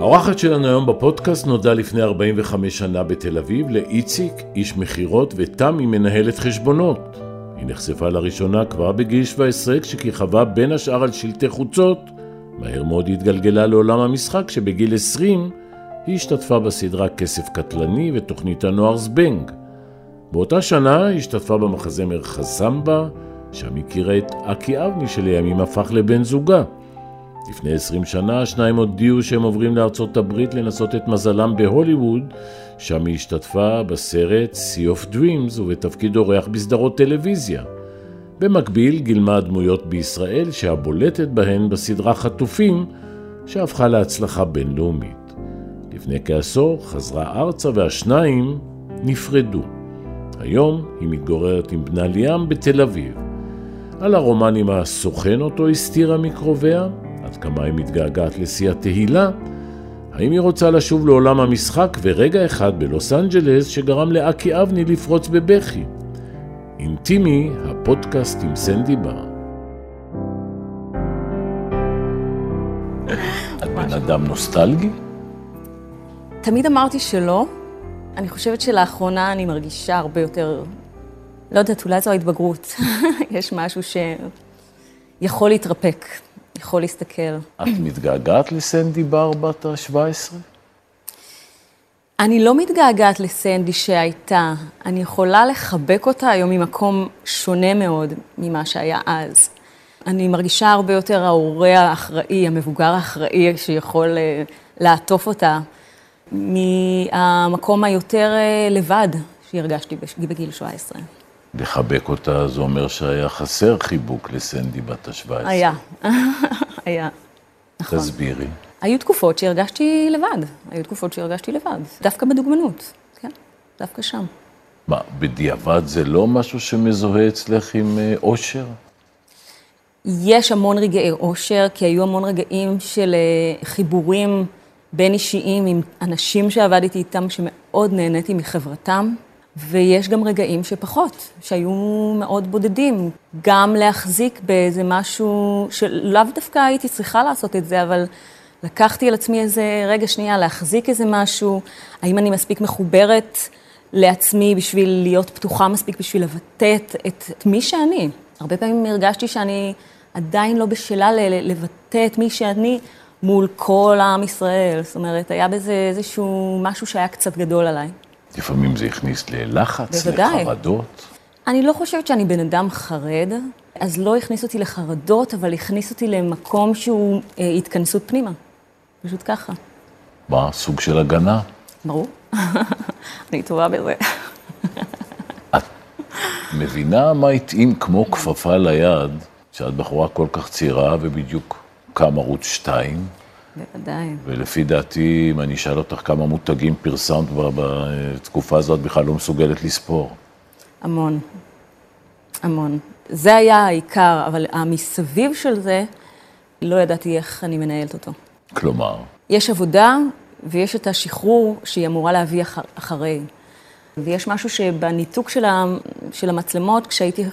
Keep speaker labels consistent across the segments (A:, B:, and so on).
A: האורחת שלנו היום בפודקאסט נולדה לפני 45 שנה בתל אביב לאיציק, איש מכירות, ותמי מנהלת חשבונות. היא נחשפה לראשונה כבר בגיל 17 כשכיכבה בין השאר על שלטי חוצות. מהר מאוד התגלגלה לעולם המשחק כשבגיל 20 היא השתתפה בסדרה כסף קטלני ותוכנית הנוער זבנג. באותה שנה היא השתתפה במחזמר חזמבה, שם הכירה את אקי אבני שלימים הפך לבן זוגה. לפני 20 שנה השניים הודיעו שהם עוברים לארצות הברית לנסות את מזלם בהוליווד, שם היא השתתפה בסרט Sea of Dreams ובתפקיד אורח בסדרות טלוויזיה. במקביל גילמה הדמויות בישראל שהבולטת בהן בסדרה חטופים, שהפכה להצלחה בינלאומית. לפני כעשור חזרה ארצה והשניים נפרדו. היום היא מתגוררת עם בנה ליאם בתל אביב. על הרומן עם הסוכן אותו הסתירה מקרוביה, עד כמה היא מתגעגעת לשיא התהילה, האם היא רוצה לשוב לעולם המשחק ורגע אחד בלוס אנג'לס שגרם לאקי אבני לפרוץ בבכי. אינטימי, הפודקאסט עם סנדי בר. את בן אדם נוסטלגי?
B: תמיד אמרתי שלא. אני חושבת שלאחרונה אני מרגישה הרבה יותר, לא יודעת, אולי זו ההתבגרות. יש משהו שיכול להתרפק, יכול להסתכל.
A: את מתגעגעת לסנדי בר בת ה-17?
B: אני לא מתגעגעת לסנדי שהייתה. אני יכולה לחבק אותה היום ממקום שונה מאוד ממה שהיה אז. אני מרגישה הרבה יותר ההורה האחראי, המבוגר האחראי, שיכול אה, לעטוף אותה, מהמקום היותר אה, לבד שהרגשתי בגיל 17.
A: לחבק אותה זה אומר שהיה חסר חיבוק לסנדי בת ה-17.
B: היה, היה, נכון.
A: תסבירי.
B: היו תקופות שהרגשתי לבד, היו תקופות שהרגשתי לבד, דווקא בדוגמנות, כן, דווקא שם.
A: מה, בדיעבד זה לא משהו שמזוהה אצלך עם אה, אושר?
B: יש המון רגעי אושר, כי היו המון רגעים של אה, חיבורים בין אישיים עם אנשים שעבדתי איתם, שמאוד נהניתי מחברתם. ויש גם רגעים שפחות, שהיו מאוד בודדים. גם להחזיק באיזה משהו שלאו דווקא הייתי צריכה לעשות את זה, אבל לקחתי על עצמי איזה רגע שנייה להחזיק איזה משהו, האם אני מספיק מחוברת לעצמי בשביל להיות פתוחה מספיק, בשביל לבטא את, את, מי שאני. הרבה פעמים הרגשתי שאני עדיין לא בשלה לבטא את מי שאני מול כל עם ישראל. זאת אומרת, היה בזה איזשהו משהו שהיה קצת גדול עליי.
A: לפעמים זה הכניס ללחץ,
B: בוודאי.
A: לחרדות.
B: אני לא חושבת שאני בן אדם חרד, אז לא הכניס אותי לחרדות, אבל הכניס אותי למקום שהוא אה, התכנסות פנימה. פשוט ככה.
A: מה, סוג של הגנה?
B: ברור. אני טובה בזה.
A: את מבינה מה התאים כמו כפפה ליד, שאת בחורה כל כך צעירה ובדיוק קם ערוץ 2,
B: בוודאי.
A: ולפי דעתי, אם אני אשאל אותך כמה מותגים פרסמת בתקופה הזאת, בכלל לא מסוגלת לספור.
B: המון. המון. זה היה העיקר, אבל המסביב של זה, לא ידעתי איך אני מנהלת אותו.
A: כלומר?
B: יש עבודה ויש את השחרור שהיא אמורה להביא אחר, אחרי. ויש משהו שבניתוק של, ה, של המצלמות, כשהייתי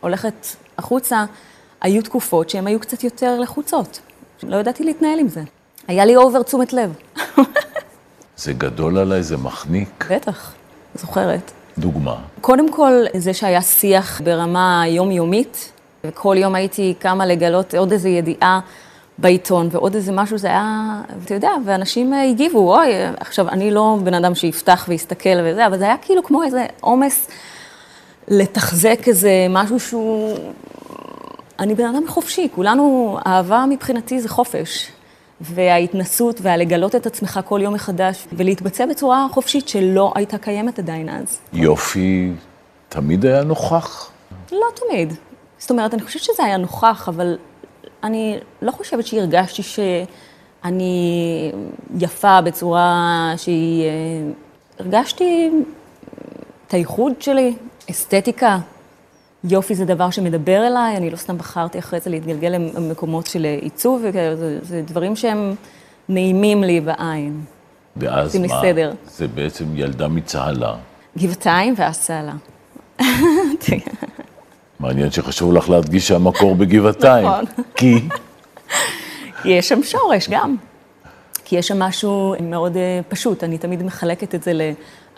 B: הולכת החוצה, היו תקופות שהן היו קצת יותר לחוצות. לא ידעתי להתנהל עם זה. היה לי אובר תשומת לב.
A: זה גדול עליי, זה מחניק.
B: בטח, זוכרת.
A: דוגמה.
B: קודם כל, זה שהיה שיח ברמה יומיומית, וכל יום הייתי קמה לגלות עוד איזו ידיעה בעיתון, ועוד איזה משהו, זה היה, אתה יודע, ואנשים הגיבו, אוי, עכשיו, אני לא בן אדם שיפתח ויסתכל וזה, אבל זה היה כאילו כמו איזה עומס לתחזק איזה משהו שהוא... אני בן אדם חופשי, כולנו, אהבה מבחינתי זה חופש. וההתנסות והלגלות את עצמך כל יום מחדש, ולהתבצע בצורה חופשית שלא הייתה קיימת עדיין אז.
A: יופי תמיד היה נוכח?
B: לא תמיד. זאת אומרת, אני חושבת שזה היה נוכח, אבל אני לא חושבת שהרגשתי שאני יפה בצורה שהיא... אה, הרגשתי את הייחוד שלי, אסתטיקה, יופי זה דבר שמדבר אליי, אני לא סתם בחרתי אחרי זה להתגלגל למקומות של עיצוב, זה, זה דברים שהם נעימים לי בעין.
A: ואז מה?
B: סדר.
A: זה בעצם ילדה מצהלה.
B: גבעתיים ואז צהלה.
A: מעניין שחשוב לך להדגיש שהמקור בגבעתיים.
B: נכון.
A: כי?
B: כי יש שם שורש גם. כי יש שם משהו מאוד אה, פשוט, אני תמיד מחלקת את זה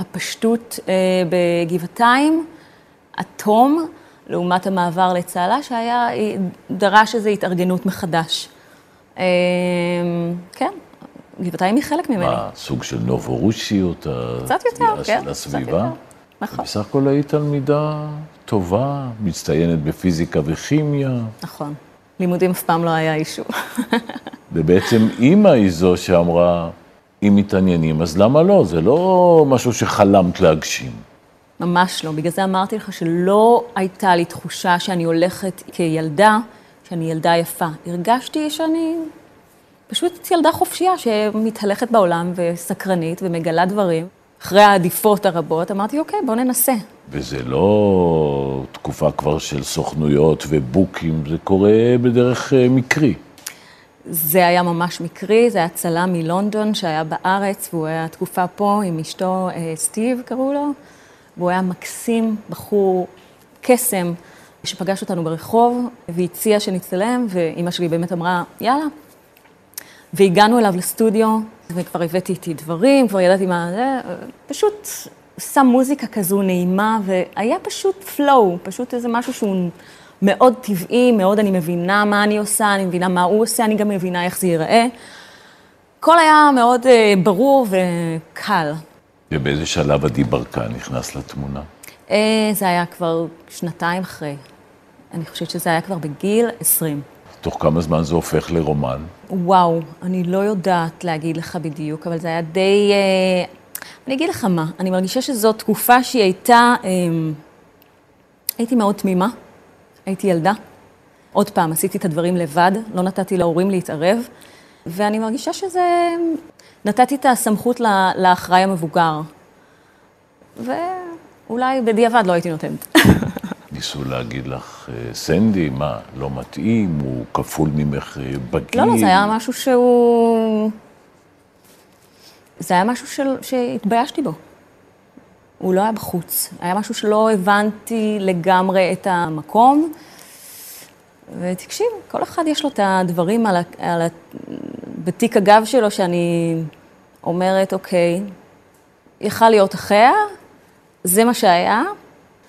B: לפשטות אה, בגבעתיים, אטום, לעומת המעבר לצהלה, שהיה, דרש איזו התארגנות מחדש. אה, כן, גבעתיים היא חלק ממני.
A: מה, סוג של נובורושיות,
B: קצת יותר, כן,
A: של הסביבה?
B: נכון.
A: בסך הכל היית תלמידה טובה, מצטיינת בפיזיקה וכימיה.
B: נכון. לימודים אף פעם לא היה אישו.
A: ובעצם אימא היא זו שאמרה, אם מתעניינים, אז למה לא? זה לא משהו שחלמת להגשים.
B: ממש לא. בגלל זה אמרתי לך שלא הייתה לי תחושה שאני הולכת כילדה, שאני ילדה יפה. הרגשתי שאני פשוט ילדה חופשייה שמתהלכת בעולם וסקרנית ומגלה דברים. אחרי העדיפות הרבות, אמרתי, אוקיי, בוא ננסה.
A: וזה לא תקופה כבר של סוכנויות ובוקים, זה קורה בדרך אה, מקרי.
B: זה היה ממש מקרי, זה היה צלם מלונדון שהיה בארץ, והוא היה תקופה פה עם אשתו אה, סטיב, קראו לו, והוא היה מקסים, בחור קסם, שפגש אותנו ברחוב והציע שנצטלם, ואימא שלי באמת אמרה, יאללה. והגענו אליו לסטודיו, וכבר הבאתי איתי דברים, כבר ידעתי מה זה, פשוט שם מוזיקה כזו נעימה, והיה פשוט פלואו, פשוט איזה משהו שהוא מאוד טבעי, מאוד אני מבינה מה אני עושה, אני מבינה מה הוא עושה, אני גם מבינה איך זה ייראה. הכל היה מאוד uh, ברור וקל.
A: ובאיזה שלב עדי ברקן נכנס לתמונה?
B: Uh, זה היה כבר שנתיים אחרי. אני חושבת שזה היה כבר בגיל 20.
A: תוך כמה זמן זה הופך לרומן?
B: וואו, אני לא יודעת להגיד לך בדיוק, אבל זה היה די... Uh, אני אגיד לך מה, אני מרגישה שזו תקופה שהיא הייתה... Uh, הייתי מאוד תמימה. הייתי ילדה. עוד פעם, עשיתי את הדברים לבד, לא נתתי להורים להתערב, ואני מרגישה שזה... נתתי את הסמכות לאחראי המבוגר. ואולי בדיעבד לא הייתי נותנת.
A: ניסו להגיד לך, אה, סנדי, מה, לא מתאים, הוא כפול ממך אה, בגיל?
B: לא, לא, זה היה משהו שהוא... זה היה משהו של... שהתביישתי בו. הוא לא היה בחוץ. היה משהו שלא הבנתי לגמרי את המקום. ותקשיב, כל אחד יש לו את הדברים על ה... על ה... בתיק הגב שלו, שאני אומרת, אוקיי, יכל להיות אחר, זה מה שהיה,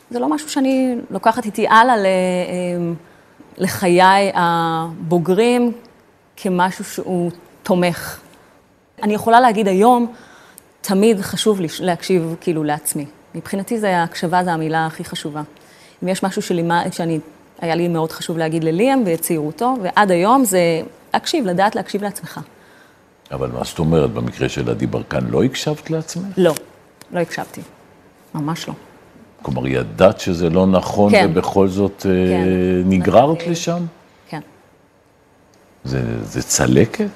B: זה לא משהו שאני לוקחת איתי הלאה ל... אמ, לחיי הבוגרים כמשהו שהוא תומך. אני יכולה להגיד היום, תמיד חשוב להקשיב כאילו לעצמי. מבחינתי זה, ההקשבה זה המילה הכי חשובה. אם יש משהו שלימה, שאני, היה לי מאוד חשוב להגיד לליאם בצעירותו, ועד היום זה להקשיב, לדעת להקשיב לעצמך.
A: אבל מה זאת אומרת, במקרה של עדי ברקן לא הקשבת לעצמך?
B: לא, לא הקשבתי. ממש לא.
A: כלומר, ידעת שזה לא נכון,
B: כן.
A: ובכל זאת
B: כן.
A: נגררת
B: נתתי-
A: לשם?
B: כן.
A: זה, זה צלקת?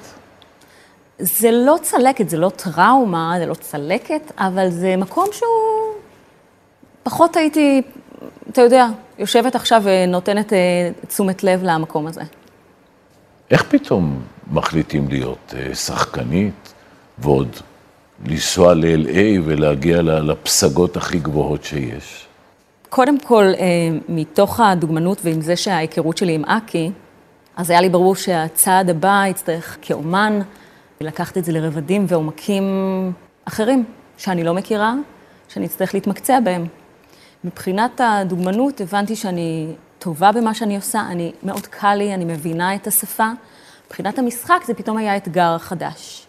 B: זה לא צלקת, זה לא טראומה, זה לא צלקת, אבל זה מקום שהוא... פחות הייתי, אתה יודע, יושבת עכשיו ונותנת אה, תשומת לב למקום הזה.
A: איך פתאום מחליטים להיות אה, שחקנית, ועוד לנסוע ל-LA ולהגיע לפסגות הכי גבוהות שיש?
B: קודם כל, אה, מתוך הדוגמנות ועם זה שההיכרות שלי עם אקי, אז היה לי ברור שהצעד הבא יצטרך כאומן לקחת את זה לרבדים ועומקים אחרים, שאני לא מכירה, שאני אצטרך להתמקצע בהם. מבחינת הדוגמנות, הבנתי שאני טובה במה שאני עושה, אני, מאוד קל לי, אני מבינה את השפה. מבחינת המשחק זה פתאום היה אתגר חדש.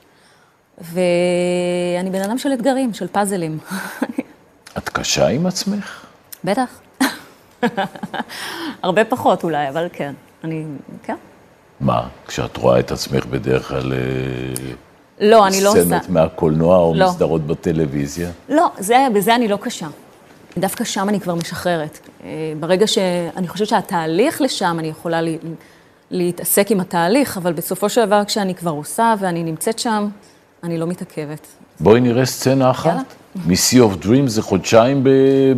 B: ואני בן אדם של אתגרים, של פאזלים.
A: את קשה עם עצמך?
B: בטח. הרבה פחות אולי, אבל כן. אני, כן.
A: מה, כשאת רואה את עצמך בדרך כלל אה,
B: לא, אני לא עושה...
A: סצנות מהקולנוע או
B: לא.
A: מסדרות בטלוויזיה?
B: לא, זה, בזה אני לא קשה. דווקא שם אני כבר משחררת. אה, ברגע ש... אני חושבת שהתהליך לשם, אני יכולה לה, להתעסק עם התהליך, אבל בסופו של דבר, כשאני כבר עושה ואני נמצאת שם, אני לא מתעכבת.
A: בואי נראה סצנה אחת.
B: יאללה.
A: מ-Sea of Dreams זה חודשיים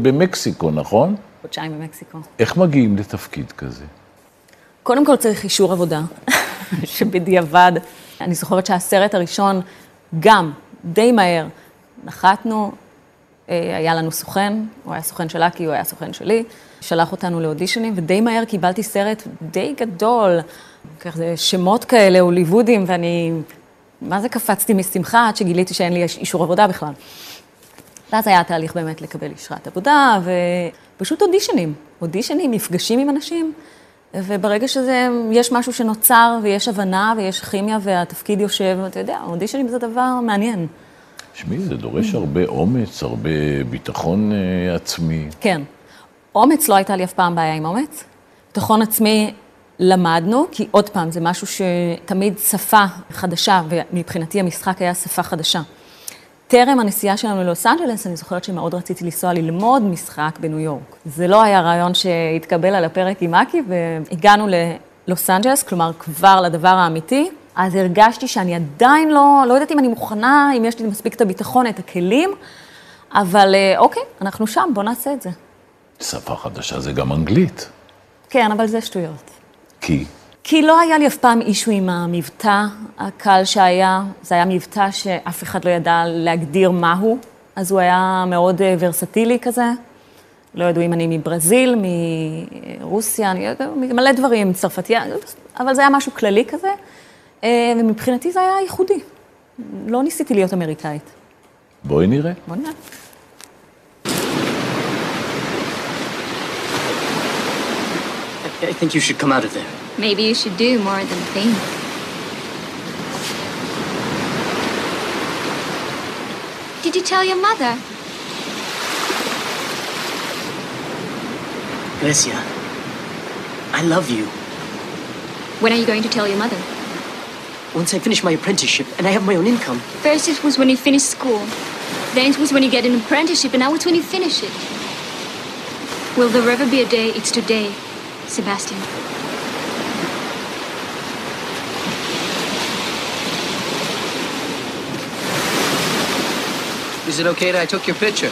A: במקסיקו, נכון?
B: חודשיים במקסיקו.
A: איך מגיעים לתפקיד כזה?
B: קודם כל צריך אישור עבודה, שבדיעבד, אני זוכרת שהסרט הראשון, גם די מהר, נחתנו, היה לנו סוכן, הוא היה סוכן של אקי, הוא היה סוכן שלי, שלח אותנו לאודישנים, ודי מהר קיבלתי סרט די גדול, כזה שמות כאלה, הוליוודים, ואני מה זה קפצתי משמחה עד שגיליתי שאין לי אישור עבודה בכלל. ואז היה תהליך באמת לקבל אשרת עבודה, ופשוט אודישנים, אודישנים, מפגשים עם אנשים, וברגע שזה, יש משהו שנוצר, ויש הבנה, ויש כימיה, והתפקיד יושב, אתה יודע, אודישנים זה דבר מעניין.
A: תשמעי, זה דורש הרבה אומץ, הרבה ביטחון uh, עצמי.
B: כן. אומץ, לא הייתה לי אף פעם בעיה עם אומץ. ביטחון עצמי למדנו, כי עוד פעם, זה משהו שתמיד שפה חדשה, ומבחינתי המשחק היה שפה חדשה. טרם הנסיעה שלנו ללוס אנג'לס, אני זוכרת שמאוד רציתי לנסוע ללמוד משחק בניו יורק. זה לא היה רעיון שהתקבל על הפרק עם אקי, והגענו ללוס אנג'לס, כלומר כבר לדבר האמיתי. אז הרגשתי שאני עדיין לא, לא יודעת אם אני מוכנה, אם יש לי מספיק את הביטחון, את הכלים, אבל אה, אוקיי, אנחנו שם, בואו נעשה את זה.
A: שפה חדשה זה גם אנגלית.
B: כן, אבל זה שטויות.
A: כי?
B: כי לא היה לי אף פעם אישו עם המבטא הקל שהיה, זה היה מבטא שאף אחד לא ידע להגדיר מהו, אז הוא היה מאוד אה, ורסטילי כזה. לא ידעו אם אני מברזיל, מרוסיה, אני יודעת, מלא דברים, צרפתיה, אבל זה היה משהו כללי כזה, ומבחינתי זה היה ייחודי. לא ניסיתי להיות אמריקאית.
A: בואי נראה.
B: בואי נראה.
C: I think you should come out of there.
D: Maybe you should do more than think. Did you tell your mother?
C: Grecia, I love you.
D: When are you going to tell your mother?
C: Once I finish my apprenticeship and I have my own income.
D: First it was when you finish school. Then it was when you get an apprenticeship, and now it's when you finish it. Will there ever be a day? It's today, Sebastian.
C: Is it okay that I took your picture?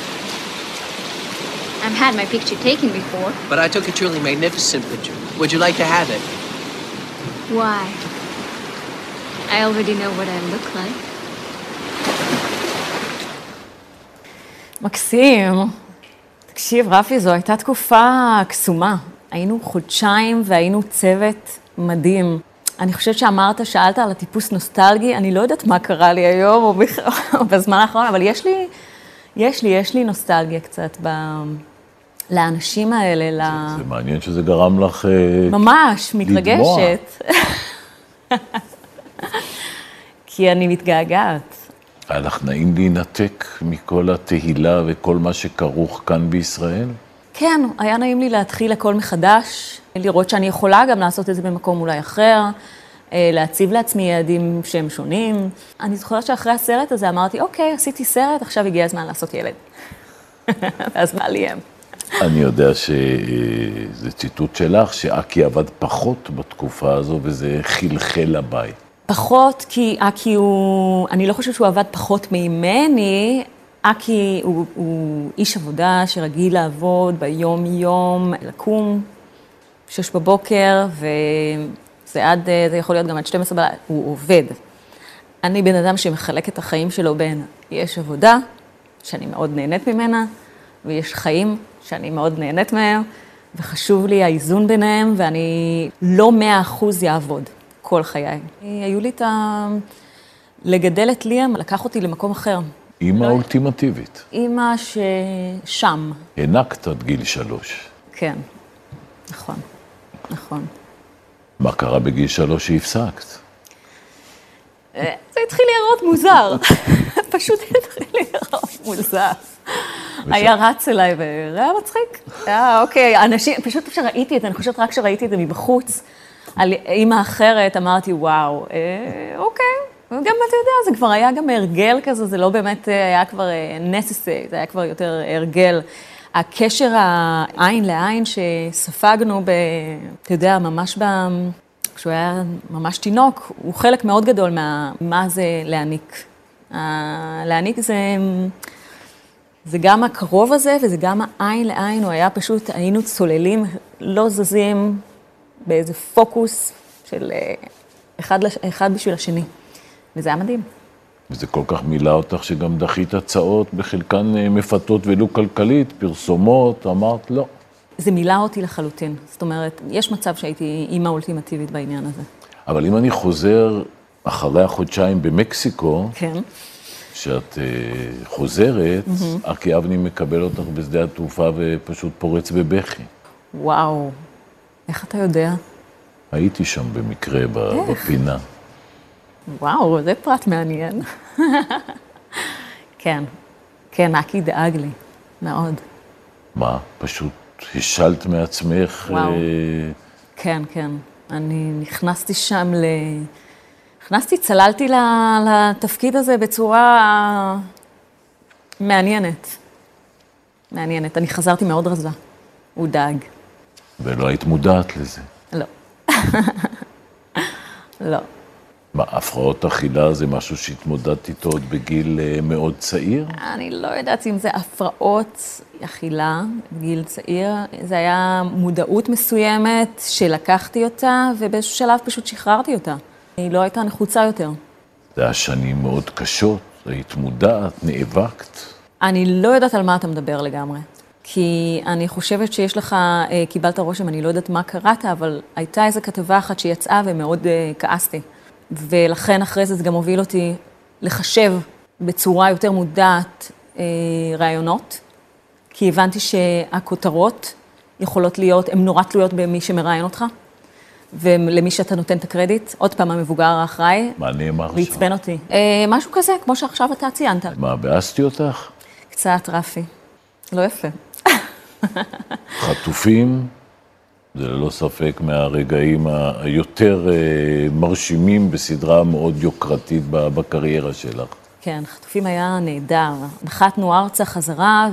D: I've had my picture taken before.
C: But I took a truly magnificent picture. Would you like to have it?
D: Why? I already know what I look like.
B: מקסים. תקשיב, רפי, זו הייתה תקופה קסומה. היינו חודשיים והיינו צוות מדהים. אני חושבת שאמרת, שאלת על הטיפוס נוסטלגי, אני לא יודעת מה קרה לי היום או, בכ... או בזמן האחרון, אבל יש לי, יש לי, יש לי נוסטלגיה קצת ב... לאנשים האלה, ל...
A: זה מעניין שזה גרם לך... אה,
B: ממש. מתרגשת. כי אני מתגעגעת.
A: היה לך נעים להינתק מכל התהילה וכל מה שכרוך כאן בישראל?
B: כן, היה נעים לי להתחיל הכל מחדש, לראות שאני יכולה גם לעשות את זה במקום אולי אחר, אה, להציב לעצמי יעדים שהם שונים. אני זוכרת שאחרי הסרט הזה אמרתי, אוקיי, עשיתי סרט, עכשיו הגיע הזמן לעשות ילד. ואז מה לי הם?
A: אני יודע שזה ציטוט שלך, שאקי עבד פחות בתקופה הזו וזה חלחל לבית.
B: פחות, כי אקי הוא, אני לא חושבת שהוא עבד פחות ממני, אקי הוא, הוא איש עבודה שרגיל לעבוד ביום-יום, לקום, שש בבוקר, וזה עד, זה יכול להיות גם עד 12 בלילה, הוא עובד. אני בן אדם שמחלק את החיים שלו בין, יש עבודה, שאני מאוד נהנית ממנה, ויש חיים שאני מאוד נהנית מהם, וחשוב לי האיזון ביניהם, ואני לא מאה אחוז יעבוד כל חיי. היו לי את ה... לגדל את ליאם, לקח אותי למקום אחר.
A: אימא
B: לא-
A: אולטימטיבית.
B: אימא ששם,
A: הענקת עד גיל שלוש.
B: כן, נכון, נכון.
A: מה קרה בגיל שלוש שהפסקת?
B: אה, זה התחיל להיראות מוזר, פשוט התחיל להיראות מוזר. היה רץ אליי וזה היה מצחיק. היה אוקיי, אנשים, פשוט כשראיתי את זה, אני חושבת רק כשראיתי את זה מבחוץ, על אימא אחרת, אמרתי, וואו, אה, אוקיי. וגם, אתה יודע, זה כבר היה גם הרגל כזה, זה לא באמת אה, היה כבר necessary, זה היה כבר יותר הרגל. הקשר העין לעין שספגנו, ב, אתה יודע, ממש ב... כשהוא היה ממש תינוק, הוא חלק מאוד גדול מה מה זה להעניק. ה- להעניק זה, זה גם הקרוב הזה וזה גם העין לעין, הוא היה פשוט, היינו צוללים, לא זזים באיזה פוקוס של אה, אחד, לש- אחד בשביל השני. וזה היה מדהים.
A: וזה כל כך מילא אותך שגם דחית הצעות, בחלקן אה, מפתות ולו כלכלית, פרסומות, אמרת לא.
B: זה מילא אותי לחלוטין. זאת אומרת, יש מצב שהייתי אימא אולטימטיבית בעניין הזה.
A: אבל אם אני חוזר אחרי החודשיים במקסיקו,
B: כן.
A: כשאת uh, חוזרת, ארקי אבני מקבל אותך בשדה התעופה ופשוט פורץ בבכי.
B: וואו, איך אתה יודע?
A: הייתי שם במקרה ב-
B: איך?
A: בפינה.
B: וואו, זה פרט מעניין. כן, כן, אקי דאג לי, מאוד.
A: מה, פשוט השלת מעצמך?
B: וואו.
A: אה,
B: כן, כן. אני נכנסתי שם ל... נכנסתי, צללתי ל- לתפקיד הזה בצורה מעניינת. מעניינת. אני חזרתי מאוד רזה. הוא דאג.
A: ולא היית מודעת לזה.
B: לא. לא.
A: מה, הפרעות אכילה זה משהו שהתמודדת איתו עוד בגיל אה, מאוד צעיר?
B: אני לא יודעת אם זה הפרעות אכילה בגיל צעיר, זה היה מודעות מסוימת שלקחתי אותה, ובאיזשהו שלב פשוט שחררתי אותה. היא לא הייתה נחוצה יותר.
A: זה היה שנים מאוד קשות, היית מודעת, נאבקת.
B: אני לא יודעת על מה אתה מדבר לגמרי. כי אני חושבת שיש לך, אה, קיבלת רושם, אני לא יודעת מה קראת, אבל הייתה איזו כתבה אחת שיצאה ומאוד אה, כעסתי. ולכן אחרי זה זה גם הוביל אותי לחשב בצורה יותר מודעת אה, רעיונות, כי הבנתי שהכותרות יכולות להיות, הן נורא תלויות במי שמראיין אותך, ולמי שאתה נותן את הקרדיט. עוד פעם, המבוגר האחראי,
A: מה נאמר שם?
B: ועצבן אותי. אה, משהו כזה, כמו שעכשיו אתה ציינת.
A: מה, ביאסתי אותך?
B: קצת רפי. לא יפה.
A: חטופים, זה ללא ספק מהרגעים היותר אה, מרשימים בסדרה מאוד יוקרתית בקריירה שלך.
B: כן, חטופים היה נהדר. נחתנו ארצה חזרה,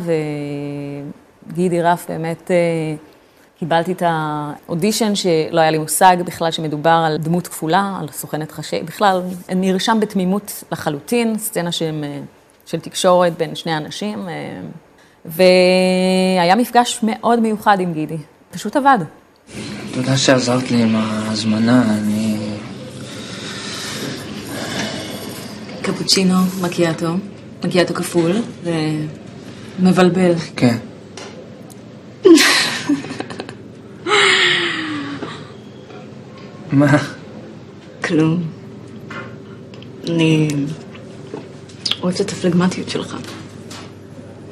B: וגידי רף באמת, אה, קיבלתי את האודישן, שלא היה לי מושג בכלל שמדובר על דמות כפולה, על סוכנת חשי, בכלל, נרשם בתמימות לחלוטין, סצנה שהם, אה, של תקשורת בין שני אנשים, והיה מפגש מאוד מיוחד עם גידי, פשוט עבד.
E: תודה שעזרת לי עם ההזמנה, אני...
B: קפוצ'ינו, מקיאטו, מקיאטו כפול, ומבלבל.
E: כן. מה?
B: כלום. אני אוהבת את הפלגמטיות שלך.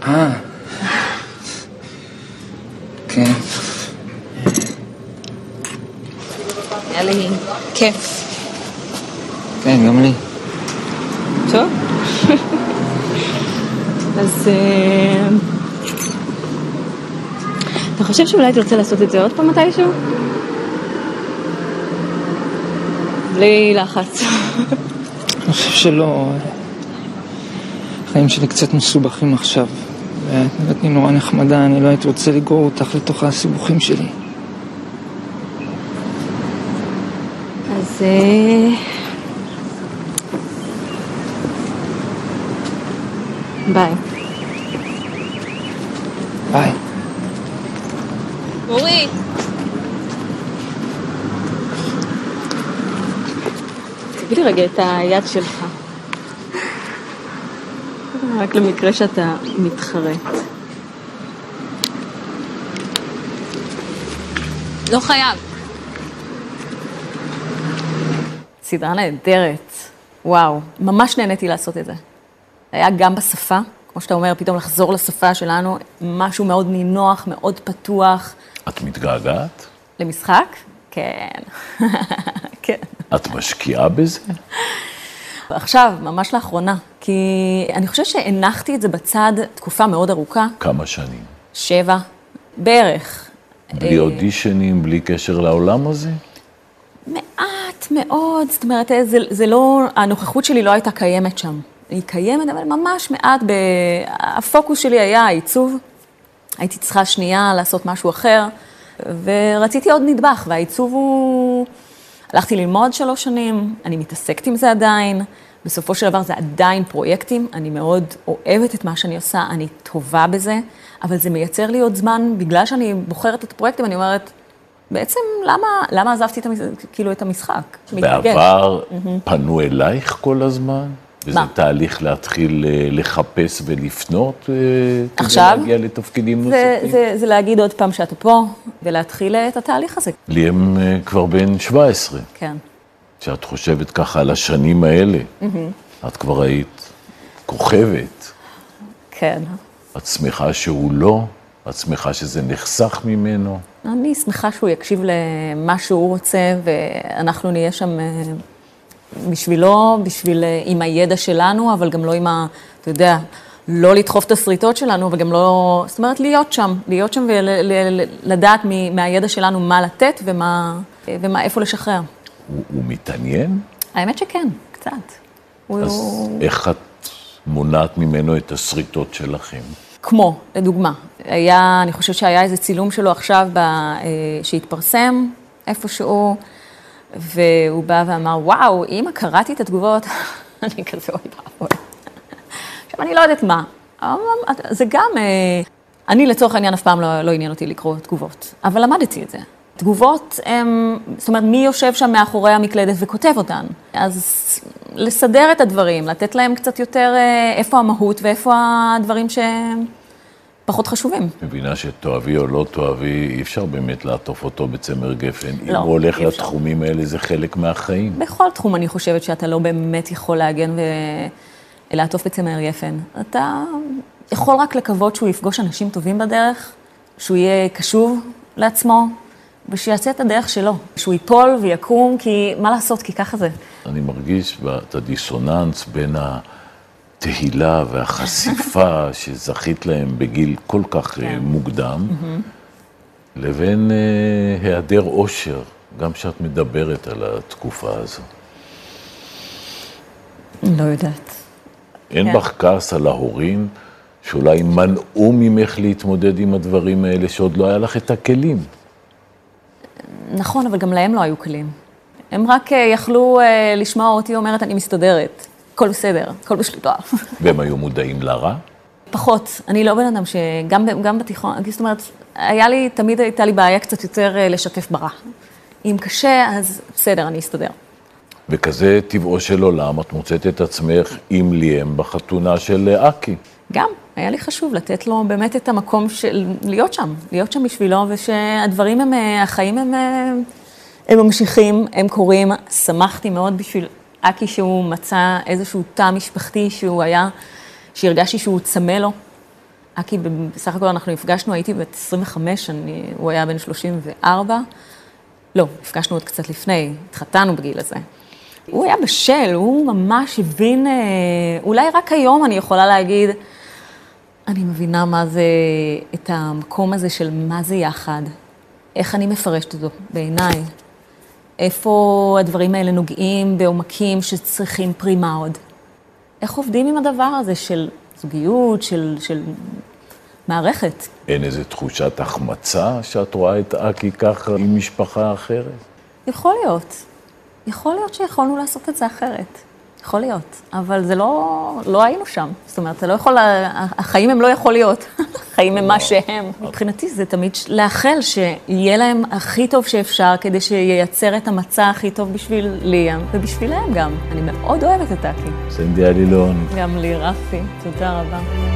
E: אה. כן.
B: היה לי כיף.
E: כן, גם לי.
B: טוב. אז... אה, אתה חושב שאולי תרצה לעשות את זה עוד פעם מתישהו? בלי לחץ.
E: אני חושב שלא... החיים שלי קצת מסובכים עכשיו. ואת נראית לי נורא נחמדה, אני לא הייתי רוצה לגרור אותך לתוך הסיבוכים שלי.
B: אז... אה, ביי.
E: ביי.
B: אורי! תביא לי רגע את היד שלך. רק למקרה שאתה מתחרט. לא חייב. סדרה נהדרת. וואו, ממש נהניתי לעשות את זה. היה גם בשפה, כמו שאתה אומר, פתאום לחזור לשפה שלנו, משהו מאוד נינוח, מאוד פתוח.
A: את מתגעגעת?
B: למשחק? כן. כן.
A: את משקיעה בזה?
B: עכשיו, ממש לאחרונה, כי אני חושבת שהנחתי את זה בצד תקופה מאוד ארוכה,
A: כמה שנים?
B: שבע, בערך.
A: בלי אודישנים, בלי קשר לעולם הזה?
B: מעט מאוד, זאת אומרת, זה, זה לא, הנוכחות שלי לא הייתה קיימת שם. היא קיימת, אבל ממש מעט, ב... הפוקוס שלי היה העיצוב. הייתי צריכה שנייה לעשות משהו אחר, ורציתי עוד נדבך, והעיצוב הוא... הלכתי ללמוד שלוש שנים, אני מתעסקת עם זה עדיין. בסופו של דבר זה עדיין פרויקטים, אני מאוד אוהבת את מה שאני עושה, אני טובה בזה, אבל זה מייצר לי עוד זמן, בגלל שאני בוחרת את הפרויקטים, אני אומרת, בעצם למה, למה עזבתי את, המש... כאילו את המשחק?
A: בעבר פנו אלייך כל הזמן? וזה? תהליך להתחיל אה, לחפש ולפנות אה,
B: עכשיו?
A: כדי להגיע לתפקידים
B: זה,
A: נוספים?
B: זה, זה להגיד עוד פעם שאתה פה, ולהתחיל את התהליך הזה.
A: ליאם אה, כבר בן 17.
B: כן.
A: כשאת חושבת ככה על השנים האלה, את כבר היית כוכבת,
B: כן.
A: את שמחה שהוא לא, את שמחה שזה נחסך ממנו.
B: אני שמחה שהוא יקשיב למה שהוא רוצה, ואנחנו נהיה שם אה, בשבילו, בשביל, אה, עם הידע שלנו, אבל גם לא עם ה... אתה יודע, לא לדחוף את השריטות שלנו, אבל גם לא... זאת אומרת, להיות שם, להיות שם ולדעת מהידע שלנו מה לתת ומה, ומה איפה לשחרר.
A: הוא, הוא מתעניין?
B: האמת שכן, קצת.
A: אז הוא... איך את מונעת ממנו את השריטות שלכם?
B: כמו, לדוגמה, היה, אני חושבת שהיה איזה צילום שלו עכשיו ב, אה, שהתפרסם איפשהו, והוא בא ואמר, וואו, אמא, קראתי את התגובות, אני כזה, אוי ואבוי. עכשיו, אני לא יודעת מה, זה גם, אה, אני לצורך העניין אף פעם לא, לא עניין אותי לקרוא תגובות, אבל למדתי את זה. תגובות הם, זאת אומרת, מי יושב שם מאחורי המקלדת וכותב אותן? אז לסדר את הדברים, לתת להם קצת יותר אה, איפה המהות ואיפה הדברים שפחות חשובים.
A: מבינה שתאהבי או לא תאהבי, אי אפשר באמת לעטוף אותו בצמר גפן.
B: לא,
A: אם הוא הולך לתחומים האלה, זה חלק מהחיים.
B: בכל תחום אני חושבת שאתה לא באמת יכול להגן ולעטוף בצמר גפן. אתה יכול רק לקוות שהוא יפגוש אנשים טובים בדרך, שהוא יהיה קשוב לעצמו. ושיעשה את הדרך שלו, שהוא ייפול ויקום, כי מה לעשות, כי ככה זה.
A: אני מרגיש את הדיסוננס בין התהילה והחשיפה שזכית להם בגיל כל כך כן. מוקדם, לבין uh, היעדר אושר, גם כשאת מדברת על התקופה הזו.
B: לא יודעת.
A: אין כן. בך כעס על ההורים, שאולי מנעו ממך להתמודד עם הדברים האלה, שעוד לא היה לך את הכלים.
B: נכון, אבל גם להם לא היו כלים. הם רק אה, יכלו אה, לשמוע אותי אומרת, אני מסתדרת, הכל בסדר, הכל בשליטה.
A: והם היו מודעים לרע?
B: פחות. אני לא בן אדם שגם גם בתיכון, זאת אומרת, היה לי, תמיד הייתה לי בעיה קצת יותר אה, לשתף ברע. אם קשה, אז בסדר, אני אסתדר.
A: וכזה טבעו של עולם, את מוצאת את עצמך עם ליאם בחתונה של אקי.
B: גם, היה לי חשוב לתת לו באמת את המקום של להיות שם, להיות שם בשבילו, ושהדברים הם, אה, החיים הם, אה, הם ממשיכים, הם קורים. שמחתי מאוד בשביל אקי שהוא מצא איזשהו תא משפחתי שהוא היה, שהרגשתי שהוא צמא לו. אקי, בסך הכל אנחנו נפגשנו, הייתי בת 25, אני, הוא היה בן 34. לא, נפגשנו עוד קצת לפני, התחתנו בגיל הזה. הוא היה בשל, הוא ממש הבין, אה, אולי רק היום אני יכולה להגיד, אני מבינה מה זה, את המקום הזה של מה זה יחד, איך אני מפרשת אותו בעיניי, איפה הדברים האלה נוגעים בעומקים שצריכים פרימה עוד. איך עובדים עם הדבר הזה של זוגיות, של, של מערכת.
A: אין איזו תחושת החמצה שאת רואה את אקי ככה עם משפחה אחרת?
B: יכול להיות. יכול להיות שיכולנו לעשות את זה אחרת. יכול להיות, אבל זה לא, לא היינו שם. זאת אומרת, אתה לא יכול, החיים הם לא יכול להיות, החיים הם מה שהם. מבחינתי זה תמיד לאחל שיהיה להם הכי טוב שאפשר, כדי שייצר את המצע הכי טוב בשביל ליאם, ובשבילם גם. אני מאוד אוהבת את טאקי.
A: סנדי אלילון.
B: גם לי, רפי, תודה רבה.